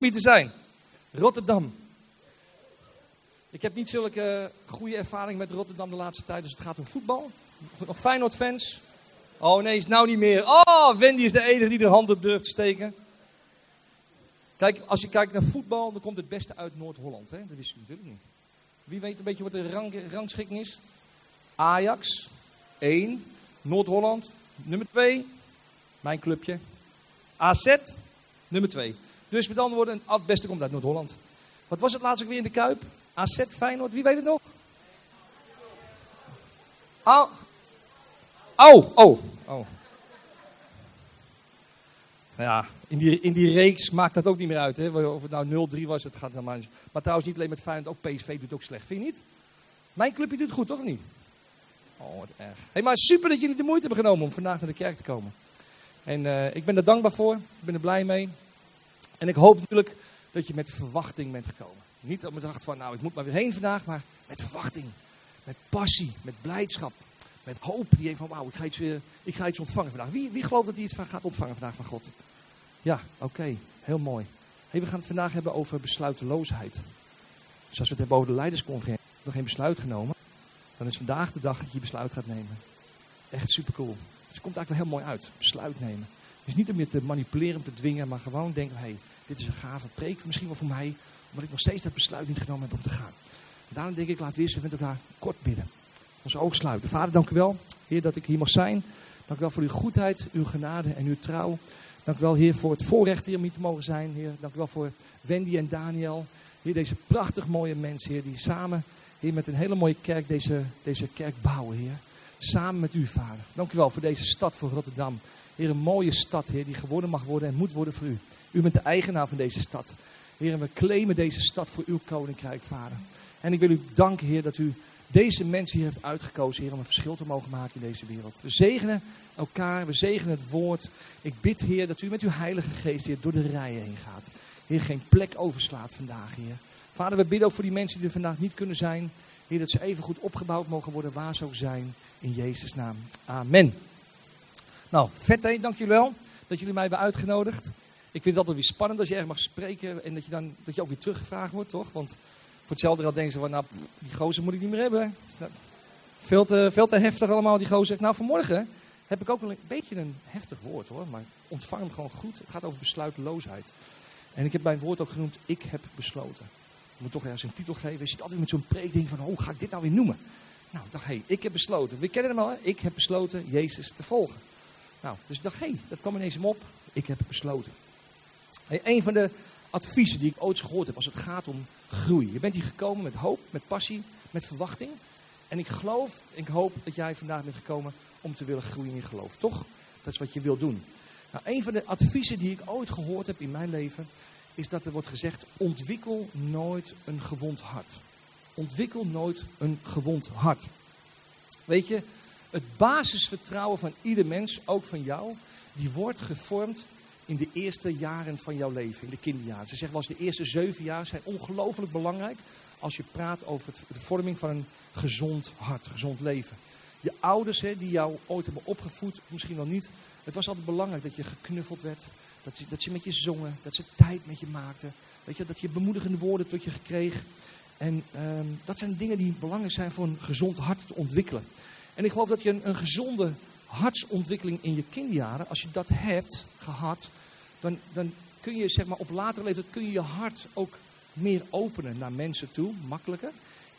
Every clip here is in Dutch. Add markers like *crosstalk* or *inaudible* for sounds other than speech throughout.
niet te zijn. Rotterdam. Ik heb niet zulke goede ervaring met Rotterdam de laatste tijd, dus het gaat om voetbal. Nog Feyenoord-fans? Oh nee, is nou niet meer. Oh, Wendy is de enige die de hand op durft te steken. Kijk, als je kijkt naar voetbal, dan komt het beste uit Noord-Holland. Dat wist je natuurlijk niet. Wie weet een beetje wat de rang, rangschikking is? Ajax, 1. Noord-Holland, nummer 2. Mijn clubje. AZ, nummer 2. Dus met andere woorden, het beste komt uit Noord-Holland. Wat was het laatst ook weer in de Kuip? AZ Feyenoord, wie weet het nog? Oh. Oh, oh, oh. Ja, in die, in die reeks maakt dat ook niet meer uit. Hè? Of het nou 0-3 was, het gaat helemaal niet. Maar trouwens niet alleen met Feyenoord, ook PSV doet ook slecht. Vind je niet? Mijn clubje doet het goed, toch niet? Oh, wat erg. Hey, maar super dat jullie de moeite hebben genomen om vandaag naar de kerk te komen. En uh, ik ben er dankbaar voor. Ik ben er blij mee. En ik hoop natuurlijk dat je met verwachting bent gekomen. Niet op het dacht van, nou, ik moet maar weer heen vandaag, maar met verwachting. Met passie, met blijdschap, met hoop. Die heeft van, wauw, ik, ga iets weer, ik ga iets ontvangen vandaag. Wie, wie gelooft dat hij iets gaat ontvangen vandaag van God? Ja, oké, heel mooi. Hey, we gaan het vandaag hebben over besluiteloosheid. Dus als we het hebben over de leidersconferentie, nog geen besluit genomen, dan is vandaag de dag dat je besluit gaat nemen. Echt super cool. Dus het komt eigenlijk wel heel mooi uit. Besluit nemen. Is niet om je te manipuleren, te dwingen, maar gewoon denken, hé, hey, dit is een gave preek, misschien wel voor mij, omdat ik nog steeds dat besluit niet genomen heb om te gaan. Daarom denk ik, laten we eerst met elkaar kort bidden. Onze ogen sluiten. Vader, dank u wel, Heer, dat ik hier mag zijn. Dank u wel voor uw goedheid, uw genade en uw trouw. Dank u wel, Heer, voor het voorrecht hier om hier te mogen zijn. Heer, dank u wel voor Wendy en Daniel. Heer, deze prachtig mooie mensen, Heer, die samen, Heer, met een hele mooie kerk deze, deze kerk bouwen, Heer. Samen met u, Vader. Dank u wel voor deze stad, voor Rotterdam. Heer, een mooie stad, Heer, die geworden mag worden en moet worden voor u. U bent de eigenaar van deze stad. Heer, we claimen deze stad voor uw koninkrijk, Vader. En ik wil u danken, Heer, dat u deze mensen hier heeft uitgekozen, Heer, om een verschil te mogen maken in deze wereld. We zegenen elkaar, we zegenen het woord. Ik bid, Heer, dat u met uw Heilige Geest, Heer, door de rijen heen gaat. Heer, geen plek overslaat vandaag, Heer. Vader, we bidden ook voor die mensen die er vandaag niet kunnen zijn. Heer, dat ze even goed opgebouwd mogen worden waar ze ook zijn. In Jezus' naam. Amen. Nou, vet hè, dank jullie wel dat jullie mij hebben uitgenodigd. Ik vind het altijd weer spannend als je erg mag spreken en dat je dan dat je ook weer teruggevraagd wordt, toch? Want voor hetzelfde geld denken ze van, nou, die gozer moet ik niet meer hebben. Veel te, veel te heftig allemaal, die gozer zegt. Nou, vanmorgen heb ik ook wel een beetje een heftig woord hoor, maar ontvang hem gewoon goed. Het gaat over besluiteloosheid. En ik heb mijn woord ook genoemd, ik heb besloten. Ik moet toch ergens een titel geven. Je zit altijd met zo'n preek, van, hoe ga ik dit nou weer noemen? Nou, ik dacht, hé, ik heb besloten. We kennen hem al? Ik heb besloten Jezus te volgen. Nou, dus ik dacht, hé, dat kwam ineens op. Ik heb besloten. Hey, een van de adviezen die ik ooit gehoord heb als het gaat om groei. Je bent hier gekomen met hoop, met passie, met verwachting. En ik geloof, ik hoop dat jij vandaag bent gekomen om te willen groeien in geloof. Toch? Dat is wat je wil doen. Nou, een van de adviezen die ik ooit gehoord heb in mijn leven, is dat er wordt gezegd, ontwikkel nooit een gewond hart. Ontwikkel nooit een gewond hart. Weet je, het basisvertrouwen van ieder mens, ook van jou, die wordt gevormd in de eerste jaren van jouw leven, in de kinderjaren. Ze zeggen wel eens de eerste zeven jaar zijn ongelooflijk belangrijk als je praat over de vorming van een gezond hart, gezond leven. Je ouders hè, die jou ooit hebben opgevoed, misschien wel niet. Het was altijd belangrijk dat je geknuffeld werd, dat, je, dat ze met je zongen, dat ze tijd met je maakten. Weet je, dat je bemoedigende woorden tot je kreeg. En ehm, dat zijn dingen die belangrijk zijn voor een gezond hart te ontwikkelen. En ik geloof dat je een, een gezonde hartsontwikkeling in je kinderjaren, als je dat hebt gehad, dan, dan kun je zeg maar, op latere leeftijd kun je je hart ook meer openen naar mensen toe, makkelijker.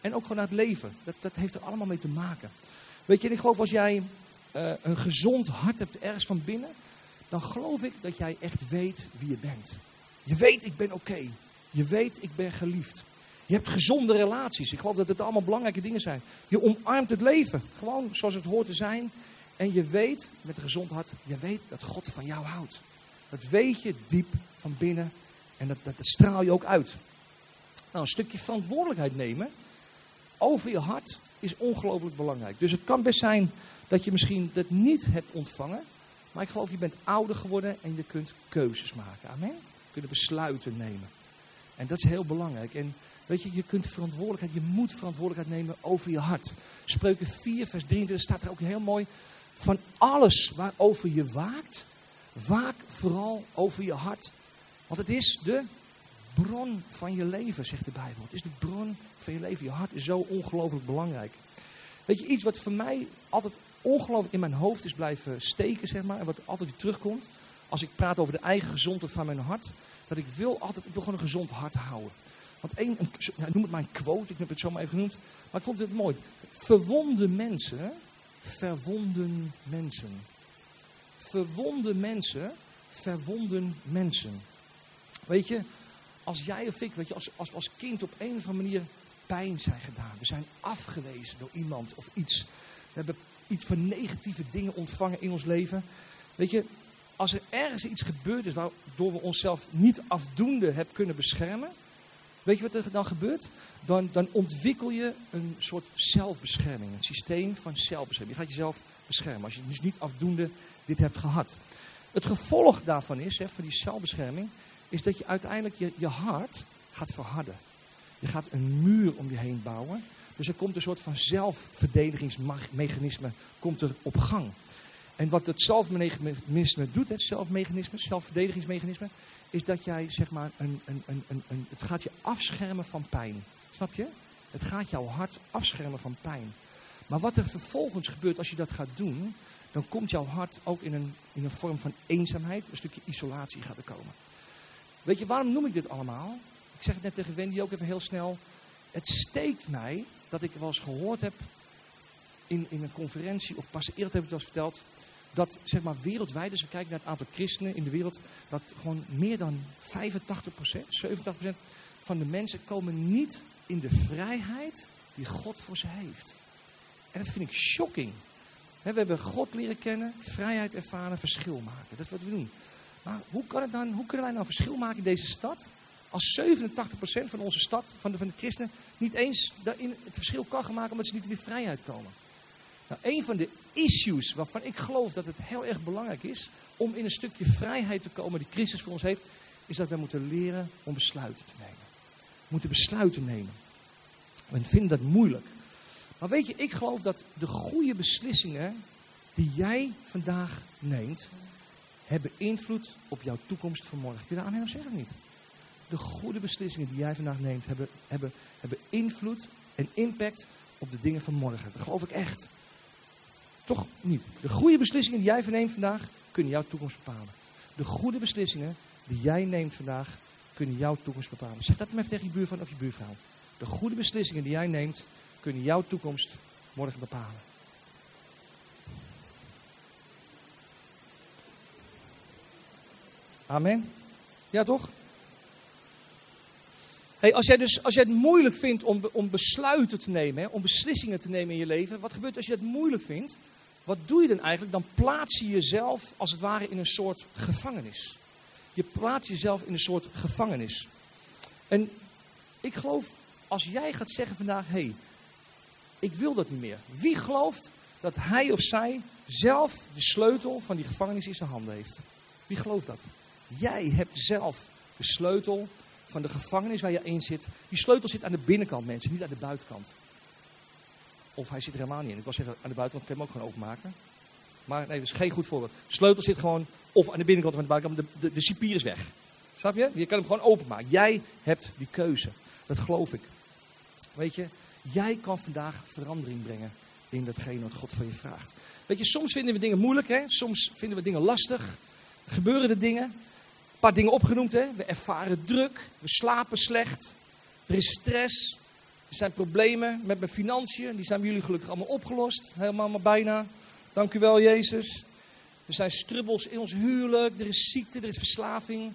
En ook gewoon naar het leven. Dat, dat heeft er allemaal mee te maken. Weet je, en ik geloof als jij uh, een gezond hart hebt ergens van binnen, dan geloof ik dat jij echt weet wie je bent. Je weet, ik ben oké. Je weet, ik ben geliefd. Je hebt gezonde relaties. Ik geloof dat het allemaal belangrijke dingen zijn. Je omarmt het leven. Gewoon zoals het hoort te zijn. En je weet, met een gezond hart, je weet dat God van jou houdt. Dat weet je diep van binnen. En dat, dat, straal je ook uit. Nou, een stukje verantwoordelijkheid nemen over je hart is ongelooflijk belangrijk. Dus het kan best zijn dat je misschien dat niet hebt ontvangen. Maar ik geloof, je bent ouder geworden en je kunt keuzes maken. Amen. Kunt besluiten nemen. En dat is heel belangrijk. En weet je, je kunt verantwoordelijkheid, je moet verantwoordelijkheid nemen over je hart. Spreuken 4, vers 23 staat er ook heel mooi van alles waarover je waakt, waak vooral over je hart. Want het is de bron van je leven, zegt de Bijbel. Het is de bron van je leven. Je hart is zo ongelooflijk belangrijk. Weet je, iets wat voor mij altijd ongelooflijk in mijn hoofd is blijven steken, zeg maar. En wat altijd weer terugkomt. Als ik praat over de eigen gezondheid van mijn hart. Dat ik wil altijd, ik wil gewoon een gezond hart houden. Want één, noem het maar een quote, ik heb het zo maar even genoemd. Maar ik vond het mooi. Verwonde mensen, verwonden mensen. Verwonde mensen, verwonden mensen. Weet je, als jij of ik, weet je, als, als we als kind op een of andere manier pijn zijn gedaan. We zijn afgewezen door iemand of iets. We hebben iets van negatieve dingen ontvangen in ons leven. Weet je, als er ergens iets gebeurd is waardoor we onszelf niet afdoende hebben kunnen beschermen. Weet je wat er dan gebeurt? Dan, dan ontwikkel je een soort zelfbescherming. Een systeem van zelfbescherming. Je gaat jezelf beschermen. Als je dus niet afdoende dit hebt gehad. Het gevolg daarvan is, hè, van die zelfbescherming, is dat je uiteindelijk je, je hart gaat verharden. Je gaat een muur om je heen bouwen. Dus er komt een soort van zelfverdedigingsmechanisme komt er op gang. En wat het zelfmechanisme doet, het zelfmechanisme, zelfverdedigingsmechanisme, is dat jij zeg maar een, een, een, een, een, het gaat je afschermen van pijn. Snap je? Het gaat jouw hart afschermen van pijn. Maar wat er vervolgens gebeurt als je dat gaat doen, dan komt jouw hart ook in een, in een vorm van eenzaamheid, een stukje isolatie gaat er komen. Weet je, waarom noem ik dit allemaal? Ik zeg het net tegen Wendy ook even heel snel. Het steekt mij dat ik wel eens gehoord heb in, in een conferentie, of pas eerder heb ik het wel eens verteld, dat zeg maar wereldwijd, als we kijken naar het aantal christenen in de wereld, dat gewoon meer dan 85%, 87% van de mensen komen niet in de vrijheid die God voor ze heeft. En dat vind ik shocking. We hebben God leren kennen, vrijheid ervaren, verschil maken. Dat is wat we doen. Maar hoe, kan het dan, hoe kunnen wij nou verschil maken in deze stad? Als 87% van onze stad, van de, van de christenen, niet eens daarin het verschil kan gaan maken omdat ze niet in die vrijheid komen. Nou, een van de issues waarvan ik geloof dat het heel erg belangrijk is om in een stukje vrijheid te komen die Christus voor ons heeft, is dat wij moeten leren om besluiten te nemen. We moeten besluiten nemen. We vinden dat moeilijk. Maar weet je, ik geloof dat de goede beslissingen die jij vandaag neemt, hebben invloed op jouw toekomst van morgen. Kun je daar aan zeggen of niet? De goede beslissingen die jij vandaag neemt, hebben, hebben, hebben invloed en impact op de dingen van morgen. Dat geloof ik echt. Toch niet. De goede beslissingen die jij verneemt vandaag, kunnen jouw toekomst bepalen. De goede beslissingen die jij neemt vandaag, kunnen jouw toekomst bepalen. Zeg dat maar even tegen je buurman of je buurvrouw. De goede beslissingen die jij neemt, kunnen jouw toekomst morgen bepalen. Amen. Ja, toch? Hey, als, jij dus, als jij het moeilijk vindt om, om besluiten te nemen, hè, om beslissingen te nemen in je leven, wat gebeurt als je het moeilijk vindt? Wat doe je dan eigenlijk? Dan plaats je jezelf als het ware in een soort gevangenis. Je plaatst jezelf in een soort gevangenis. En ik geloof, als jij gaat zeggen vandaag, hé, hey, ik wil dat niet meer. Wie gelooft dat hij of zij zelf de sleutel van die gevangenis in zijn handen heeft? Wie gelooft dat? Jij hebt zelf de sleutel van de gevangenis waar je in zit. Die sleutel zit aan de binnenkant, mensen, niet aan de buitenkant. Of hij zit er helemaal niet in. Ik wil zeggen, aan de buitenkant kan je hem ook gewoon openmaken. Maar nee, dat is geen goed voorbeeld. De sleutel zit gewoon of aan de binnenkant of aan de buitenkant. De, de, de cipier is weg. Snap je? Je kan hem gewoon openmaken. Jij hebt die keuze. Dat geloof ik. Weet je, jij kan vandaag verandering brengen in datgene wat God van je vraagt. Weet je, soms vinden we dingen moeilijk, hè? soms vinden we dingen lastig. Gebeuren er dingen. Paar dingen opgenoemd, hè? We ervaren druk, we slapen slecht, er is stress, er zijn problemen met mijn financiën. Die zijn bij jullie gelukkig allemaal opgelost. Helemaal maar bijna. Dank u wel, Jezus. Er zijn strubbels in ons huwelijk. Er is ziekte, er is verslaving.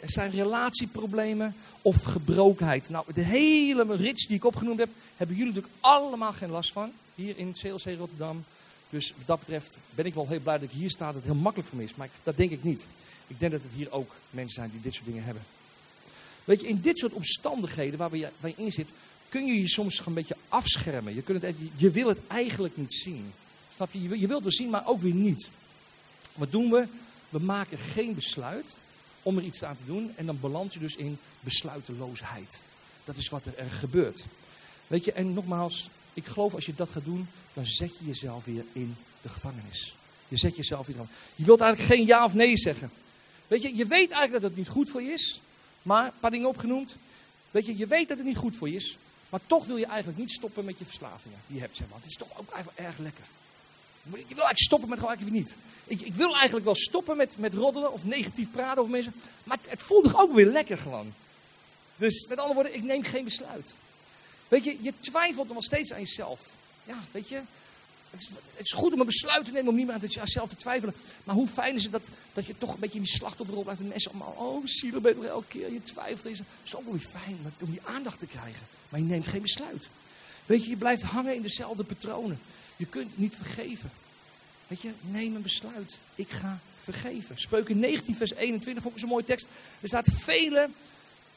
Er zijn relatieproblemen of gebrokenheid. Nou, de hele rits die ik opgenoemd heb, hebben jullie natuurlijk allemaal geen last van. Hier in CLC Rotterdam. Dus wat dat betreft ben ik wel heel blij dat ik hier sta. Dat het heel makkelijk voor me is. Maar dat denk ik niet. Ik denk dat het hier ook mensen zijn die dit soort dingen hebben. Weet je, in dit soort omstandigheden waar, we, je in zit, kun je je soms een beetje afschermen. Je, kunt je wil het eigenlijk niet zien. Snap je? Je wilt het zien, maar ook weer niet. Wat doen we? We maken geen besluit om er iets aan te doen. En dan beland je dus in besluiteloosheid. Dat is wat er, er gebeurt. Weet je, en nogmaals, ik geloof als je dat gaat doen, dan zet je jezelf weer in de gevangenis. Je zet jezelf weer aan. Je wilt eigenlijk geen ja of nee zeggen. Weet je, je weet eigenlijk dat het niet goed voor je is. Maar een paar dingen opgenoemd. Weet je, je weet dat het niet goed voor je is. Maar toch wil je eigenlijk niet stoppen met je verslavingen die je hebt. Zeg maar. Het is toch ook eigenlijk erg lekker. Je wil eigenlijk stoppen met gewoon eigenlijk niet. Ik, ik wil eigenlijk wel stoppen met, met roddelen of negatief praten over mensen. Maar het, voelt toch ook weer lekker gewoon. Dus met andere woorden, ik neem geen besluit. Weet je, je twijfelt nog steeds aan jezelf. Ja, weet je, het is, goed om een besluit te nemen om niet meer aan jezelf te twijfelen. Maar hoe fijn is het dat, dat je toch een beetje in die slachtofferrol blijft. En mensen allemaal, oh zielig ben elke keer, je twijfelt. Het is ook wel fijn om die aandacht te krijgen. Maar je neemt geen besluit. Weet je, je blijft hangen in dezelfde patronen. Je kunt niet vergeven. Weet je, neem een besluit. Ik ga vergeven. Spreuken 19 vers 21 vond ik zo'n mooie tekst. Er staat vele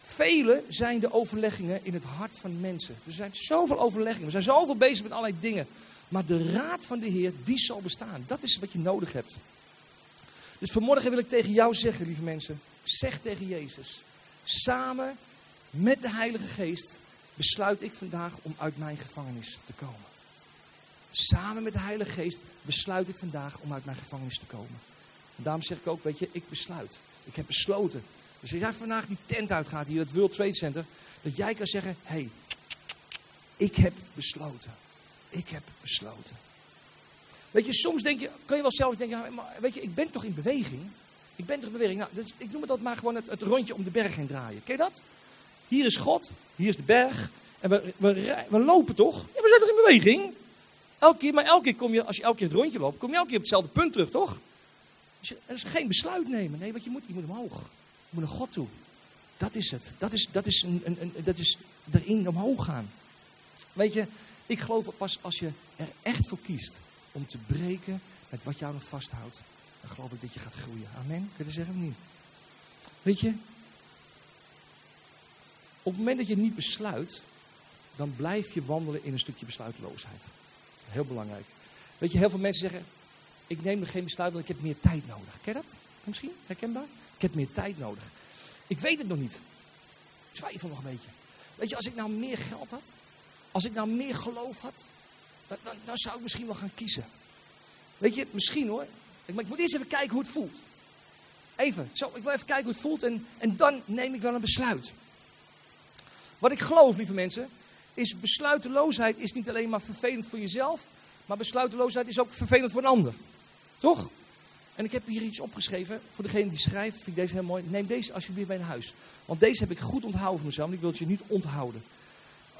Vele zijn de overleggingen in het hart van mensen. Er zijn zoveel overleggingen. We zijn zoveel bezig met allerlei dingen. Maar de raad van de Heer, die zal bestaan. Dat is wat je nodig hebt. Dus vanmorgen wil ik tegen jou zeggen, lieve mensen. Zeg tegen Jezus. Samen met de Heilige Geest besluit ik vandaag om uit mijn gevangenis te komen. Samen met de Heilige Geest besluit ik vandaag om uit mijn gevangenis te komen. En daarom zeg ik ook, weet je, ik besluit. Ik heb besloten dus als jij vandaag die tent uitgaat hier, het World Trade Center, dat jij kan zeggen, hé, hey, ik heb besloten. Ik heb besloten. Weet je, soms denk je, kan je wel zelf denken, maar weet je, ik ben toch in beweging? Ik ben toch in beweging? Nou, dus ik noem het dat maar gewoon het, het, rondje om de berg heen draaien. Ken je dat? Hier is God, hier is de berg. En we, we, we lopen toch? Ja, we zijn toch in beweging? Elke keer, maar elke keer kom je, als je elke keer het rondje loopt, kom je elke keer op hetzelfde punt terug, toch? Dus er is geen besluit nemen. Nee, wat je moet, je moet omhoog moet naar God toe. Dat is het. Dat is, dat is, een, een, een, dat is erin omhoog gaan. Weet je, ik geloof pas als je er echt voor kiest om te breken met wat jou nog vasthoudt. Dan geloof ik dat je gaat groeien. Amen. Kun je dat zeggen of niet? Weet je, op het moment dat je niet besluit, dan blijf je wandelen in een stukje besluiteloosheid. Heel belangrijk. Weet je, heel veel mensen zeggen, ik neem er geen besluit, want ik heb meer tijd nodig. Ken dat? Misschien? Herkenbaar? Ik heb meer tijd nodig. Ik weet het nog niet. Ik twijfel nog een beetje. Weet je, als ik nou meer geld had, als ik nou meer geloof had, dan, dan, zou ik misschien wel gaan kiezen. Weet je, misschien hoor. Ik, ik moet eerst even kijken hoe het voelt. Even, zo, ik wil even kijken hoe het voelt en, en dan neem ik wel een besluit. Wat ik geloof, lieve mensen, is besluiteloosheid is niet alleen maar vervelend voor jezelf, maar besluiteloosheid is ook vervelend voor een ander. Toch? En ik heb hier iets opgeschreven. Voor degene die schrijft, vind ik deze heel mooi. Neem deze alsjeblieft mee naar huis. Want deze heb ik goed onthouden voor mezelf. ik wil het je niet onthouden.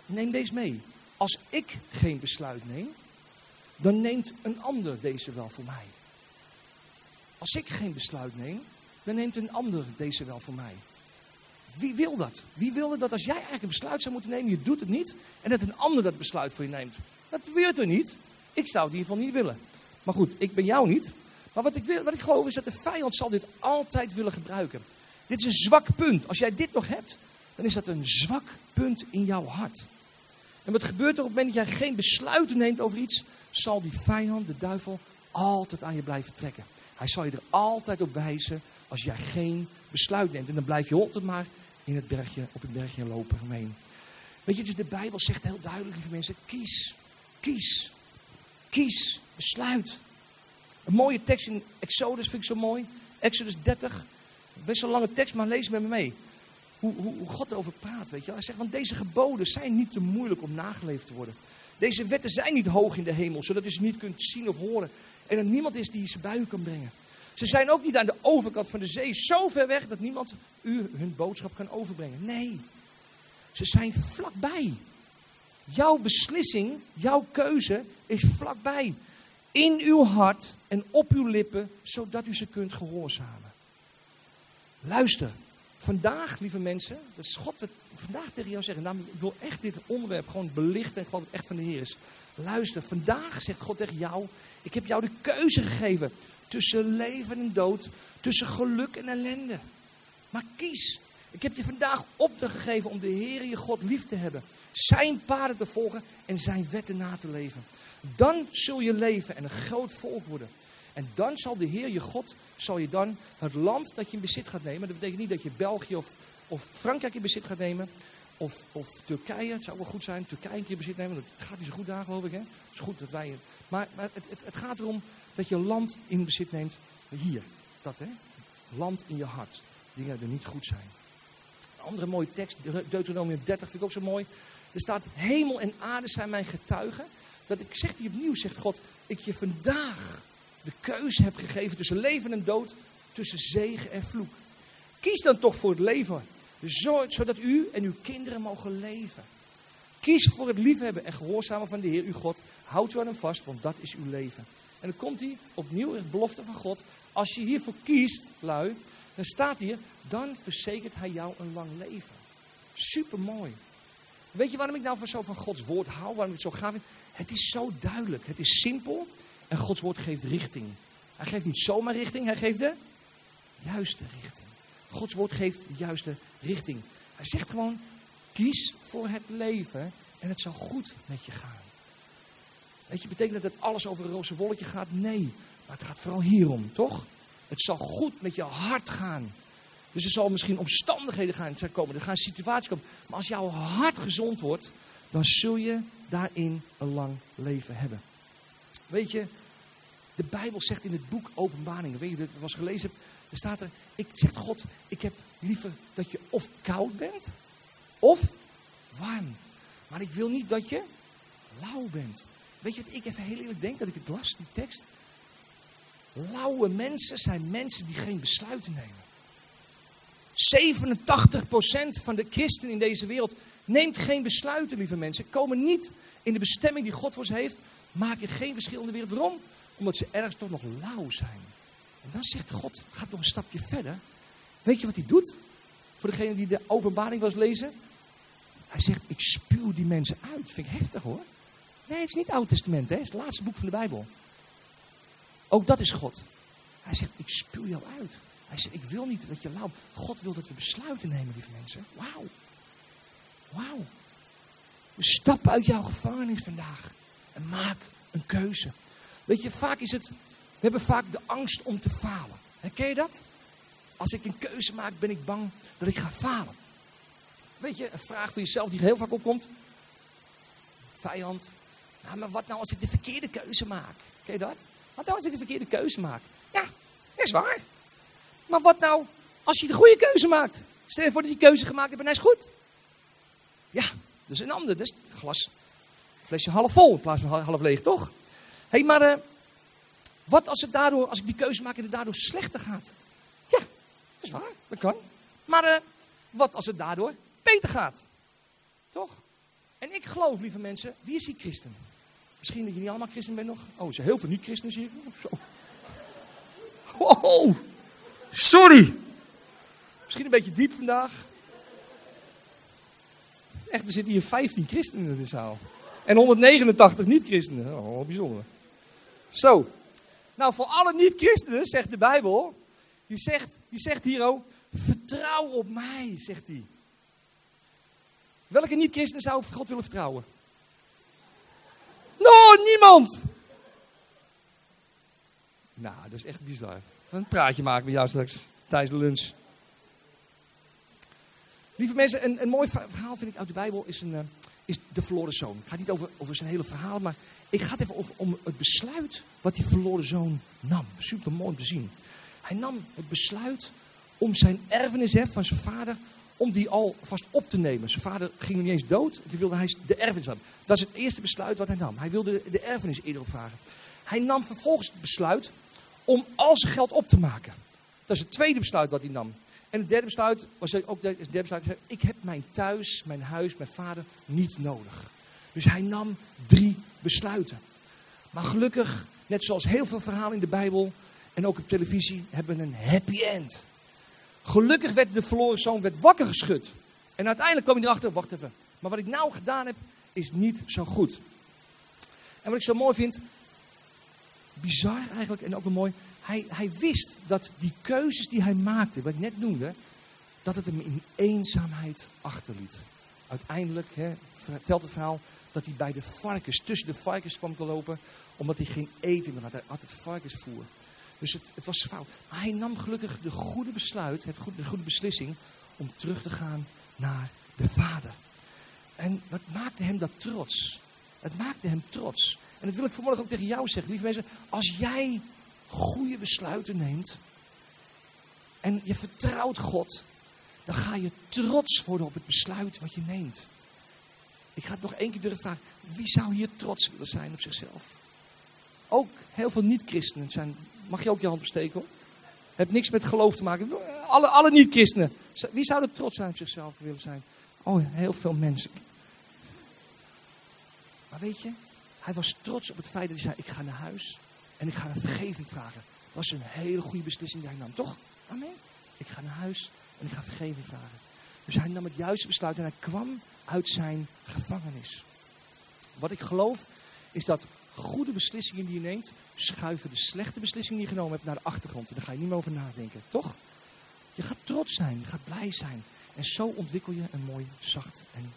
Neem deze mee. Als ik geen besluit neem, dan neemt een ander deze wel voor mij. Als ik geen besluit neem, dan neemt een ander deze wel voor mij. Wie wil dat? Wie wilde dat als jij eigenlijk een besluit zou moeten nemen, je doet het niet, en dat een ander dat besluit voor je neemt? Dat wil er niet. Ik zou het in ieder geval niet willen. Maar goed, ik ben jou niet. Maar wat ik, wil, wat ik geloof is dat de vijand zal dit altijd willen gebruiken. Dit is een zwak punt. Als jij dit nog hebt, dan is dat een zwak punt in jouw hart. En wat gebeurt er op het moment dat jij geen besluiten neemt over iets, zal die vijand, de duivel, altijd aan je blijven trekken. Hij zal je er altijd op wijzen als jij geen besluit neemt. En dan blijf je altijd maar in het bergje, op het bergje lopen gemeen. Weet je, dus de Bijbel zegt heel duidelijk, lieve mensen, kies, kies, kies, besluit. Een mooie tekst in Exodus vind ik zo mooi. Exodus 30. Best een lange tekst, maar lees met me mee. Hoe, God erover praat, weet je Hij zegt, want deze geboden zijn niet te moeilijk om nageleefd te worden. Deze wetten zijn niet hoog in de hemel, zodat u ze niet kunt zien of horen. En er niemand is die ze bij u kan brengen. Ze zijn ook niet aan de overkant van de zee, zo ver weg dat niemand u hun boodschap kan overbrengen. Nee, ze zijn vlakbij. Jouw beslissing, jouw keuze is vlakbij in uw hart en op uw lippen, zodat u ze kunt gehoorzamen. Luister, vandaag, lieve mensen, dat is God wat vandaag tegen jou zeggen. Ik wil echt dit onderwerp gewoon belichten en geloof het echt van de Heer is. Luister, vandaag zegt God tegen jou, ik heb jou de keuze gegeven tussen leven en dood, tussen geluk en ellende. Maar kies. Ik heb je vandaag opdracht gegeven om de Heer je God lief te hebben. Zijn paden te volgen en zijn wetten na te leven. Dan zul je leven en een groot volk worden. En dan zal de Heer je God, zal je dan het land dat je in bezit gaat nemen. Dat betekent niet dat je België of, of Frankrijk in bezit gaat nemen. Of, of Turkije, het zou wel goed zijn, Turkije een keer in bezit nemen. Dat gaat niet zo goed daar geloof ik. Hè? Het is goed dat wij... Maar, maar het, het, gaat erom dat je land in bezit neemt. Hier, dat hè. Land in je hart. Dingen die niet goed zijn. andere mooie tekst, Deuteronomium 30 vind ik ook zo mooi. Er staat, hemel en aarde zijn mijn getuigen. Dat ik zeg die opnieuw, zegt God, ik je vandaag de keuze heb gegeven tussen leven en dood, tussen zegen en vloek. Kies dan toch voor het leven, zodat u en uw kinderen mogen leven. Kies voor het liefhebben en gehoorzamen van de Heer, uw God. Houd u aan hem vast, want dat is uw leven. En dan komt hij opnieuw in de belofte van God. Als je hiervoor kiest, lui, dan staat hier, dan verzekert hij jou een lang leven. Super mooi. Weet je waarom ik nou van zo van Gods woord hou? Waarom ik het zo gaaf vind? Het is zo duidelijk. Het is simpel. En Gods woord geeft richting. Hij geeft niet zomaar richting, hij geeft de juiste richting. Gods woord geeft de juiste richting. Hij zegt gewoon, kies voor het leven en het zal goed met je gaan. Weet je, betekent dat het alles over een roze wolletje gaat? Nee, maar het gaat vooral hierom, toch? Het zal goed met je hart gaan. Dus er zal misschien omstandigheden gaan komen, er gaan situaties komen. Maar als jouw hart gezond wordt, dan zul je daarin een lang leven hebben. Weet je, de Bijbel zegt in het boek Openbaring, weet je dat het was gelezen hebt, er staat er, ik, zegt God, ik heb liever dat je of koud bent, of warm. Maar ik wil niet dat je lauw bent. Weet je wat ik even heel eerlijk denk, dat ik het las, die tekst? Lauwe mensen zijn mensen die geen besluiten nemen. 87% van de christenen in deze wereld neemt geen besluiten, lieve mensen. Komen niet in de bestemming die God voor ze heeft. Maken geen verschil in de wereld. Waarom? Omdat ze ergens toch nog lauw zijn. En dan zegt God, gaat nog een stapje verder. Weet je wat hij doet? Voor degene die de openbaring was lezen. Hij zegt, ik spuw die mensen uit. Vind ik heftig hoor. Nee, het is niet het Oude Testament, hè? het is het laatste boek van de Bijbel. Ook dat is God. Hij zegt, ik spuw jou uit. Hij zegt, ik wil niet dat je lauw... God wil dat we besluiten nemen, lieve mensen. Wauw. Wauw. Stap uit jouw gevangenis vandaag. En maak een keuze. Weet je, vaak is het... We hebben vaak de angst om te falen. Herken je dat? Als ik een keuze maak, ben ik bang dat ik ga falen. Weet je, een vraag voor jezelf die heel vaak opkomt. Vijand. Nou, maar wat nou als ik de verkeerde keuze maak? Ken je dat? Wat nou als ik de verkeerde keuze maak? Ja, is waar. Maar wat nou als je de goede keuze maakt? Stel je voor dat je die keuze gemaakt hebt en hij is goed. Ja, is een ander. Dus glas, flesje half vol in plaats van half leeg, toch? Hey, maar uh, wat als, het daardoor, als ik die keuze maak en het daardoor slechter gaat? Ja, dat is waar. Dat kan. Maar uh, wat als het daardoor beter gaat? Toch? En ik geloof, lieve mensen, wie is hier christen? Misschien dat je niet allemaal christen bent nog. Oh, er zijn heel veel niet-christenen hier. Wow. Sorry. Misschien een beetje diep vandaag. Echt, er zitten hier 15 christenen in de zaal. En 189 niet-christenen. Oh, bijzonder. Zo. Nou, voor alle niet-christenen, zegt de Bijbel. Die zegt, die zegt hier ook. Vertrouw op mij, zegt hij. Welke niet-christenen zou op God willen vertrouwen? No, niemand! Nou, dat is echt bizar. Een praatje maken met jou straks tijdens de lunch. Lieve mensen, een, een mooi verhaal vind ik uit de Bijbel is, een, uh, is de verloren zoon. Het gaat niet over, over zijn hele verhaal, maar ik ga het even over om het besluit wat die verloren zoon nam. Super mooi om te zien. Hij nam het besluit om zijn erfenis hè, van zijn vader, om die alvast op te nemen. Zijn vader ging niet eens dood, die wilde hij de erfenis hebben. Dat is het eerste besluit wat hij nam. Hij wilde de erfenis eerder opvragen. Hij nam vervolgens het besluit om al zijn geld op te maken. Dat is het tweede besluit wat hij nam. En het derde besluit was ook het derde besluit. Ik heb mijn thuis, mijn huis, mijn vader niet nodig. Dus hij nam drie besluiten. Maar gelukkig, net zoals heel veel verhalen in de Bijbel en ook op televisie, hebben we een happy end. Gelukkig werd de verloren zoon werd wakker geschud. En uiteindelijk kwam hij erachter, wacht even. Maar wat ik nou gedaan heb, is niet zo goed. En wat ik zo mooi vind, bizar eigenlijk en ook wel mooi. Hij, hij wist dat die keuzes die hij maakte, wat ik net noemde, dat het hem in eenzaamheid achterliet. Uiteindelijk hè, vertelt het verhaal dat hij bij de varkens, tussen de varkens kwam te lopen, omdat hij geen eten meer had. Hij had het varkensvoer. Dus het, het was fout. Maar hij nam gelukkig de goede besluit, het goede, de goede beslissing, om terug te gaan naar de vader. En wat maakte hem dat trots? Het maakte hem trots. En dat wil ik vanmorgen ook tegen jou zeggen, lieve mensen. Als jij goede besluiten neemt en je vertrouwt God, dan ga je trots worden op het besluit wat je neemt. Ik ga het nog één keer durven vragen. Wie zou hier trots willen zijn op zichzelf? Ook heel veel niet-christenen zijn. Mag je ook je hand besteken hoor? Heeft niks met geloof te maken. Alle, alle niet-christenen. Wie zou er trots zijn op zichzelf willen zijn? Oh, heel veel mensen. Maar weet je, hij was trots op het feit dat hij zei: Ik ga naar huis en ik ga een vergeving vragen. Dat was een hele goede beslissing die hij nam, toch? Amen. Ik ga naar huis en ik ga vergeving vragen. Dus hij nam het juiste besluit en hij kwam uit zijn gevangenis. Wat ik geloof is dat goede beslissingen die je neemt, schuiven de slechte beslissingen die je genomen hebt naar de achtergrond. En daar ga je niet meer over nadenken, toch? Je gaat trots zijn, je gaat blij zijn. En zo ontwikkel je een mooi, zacht en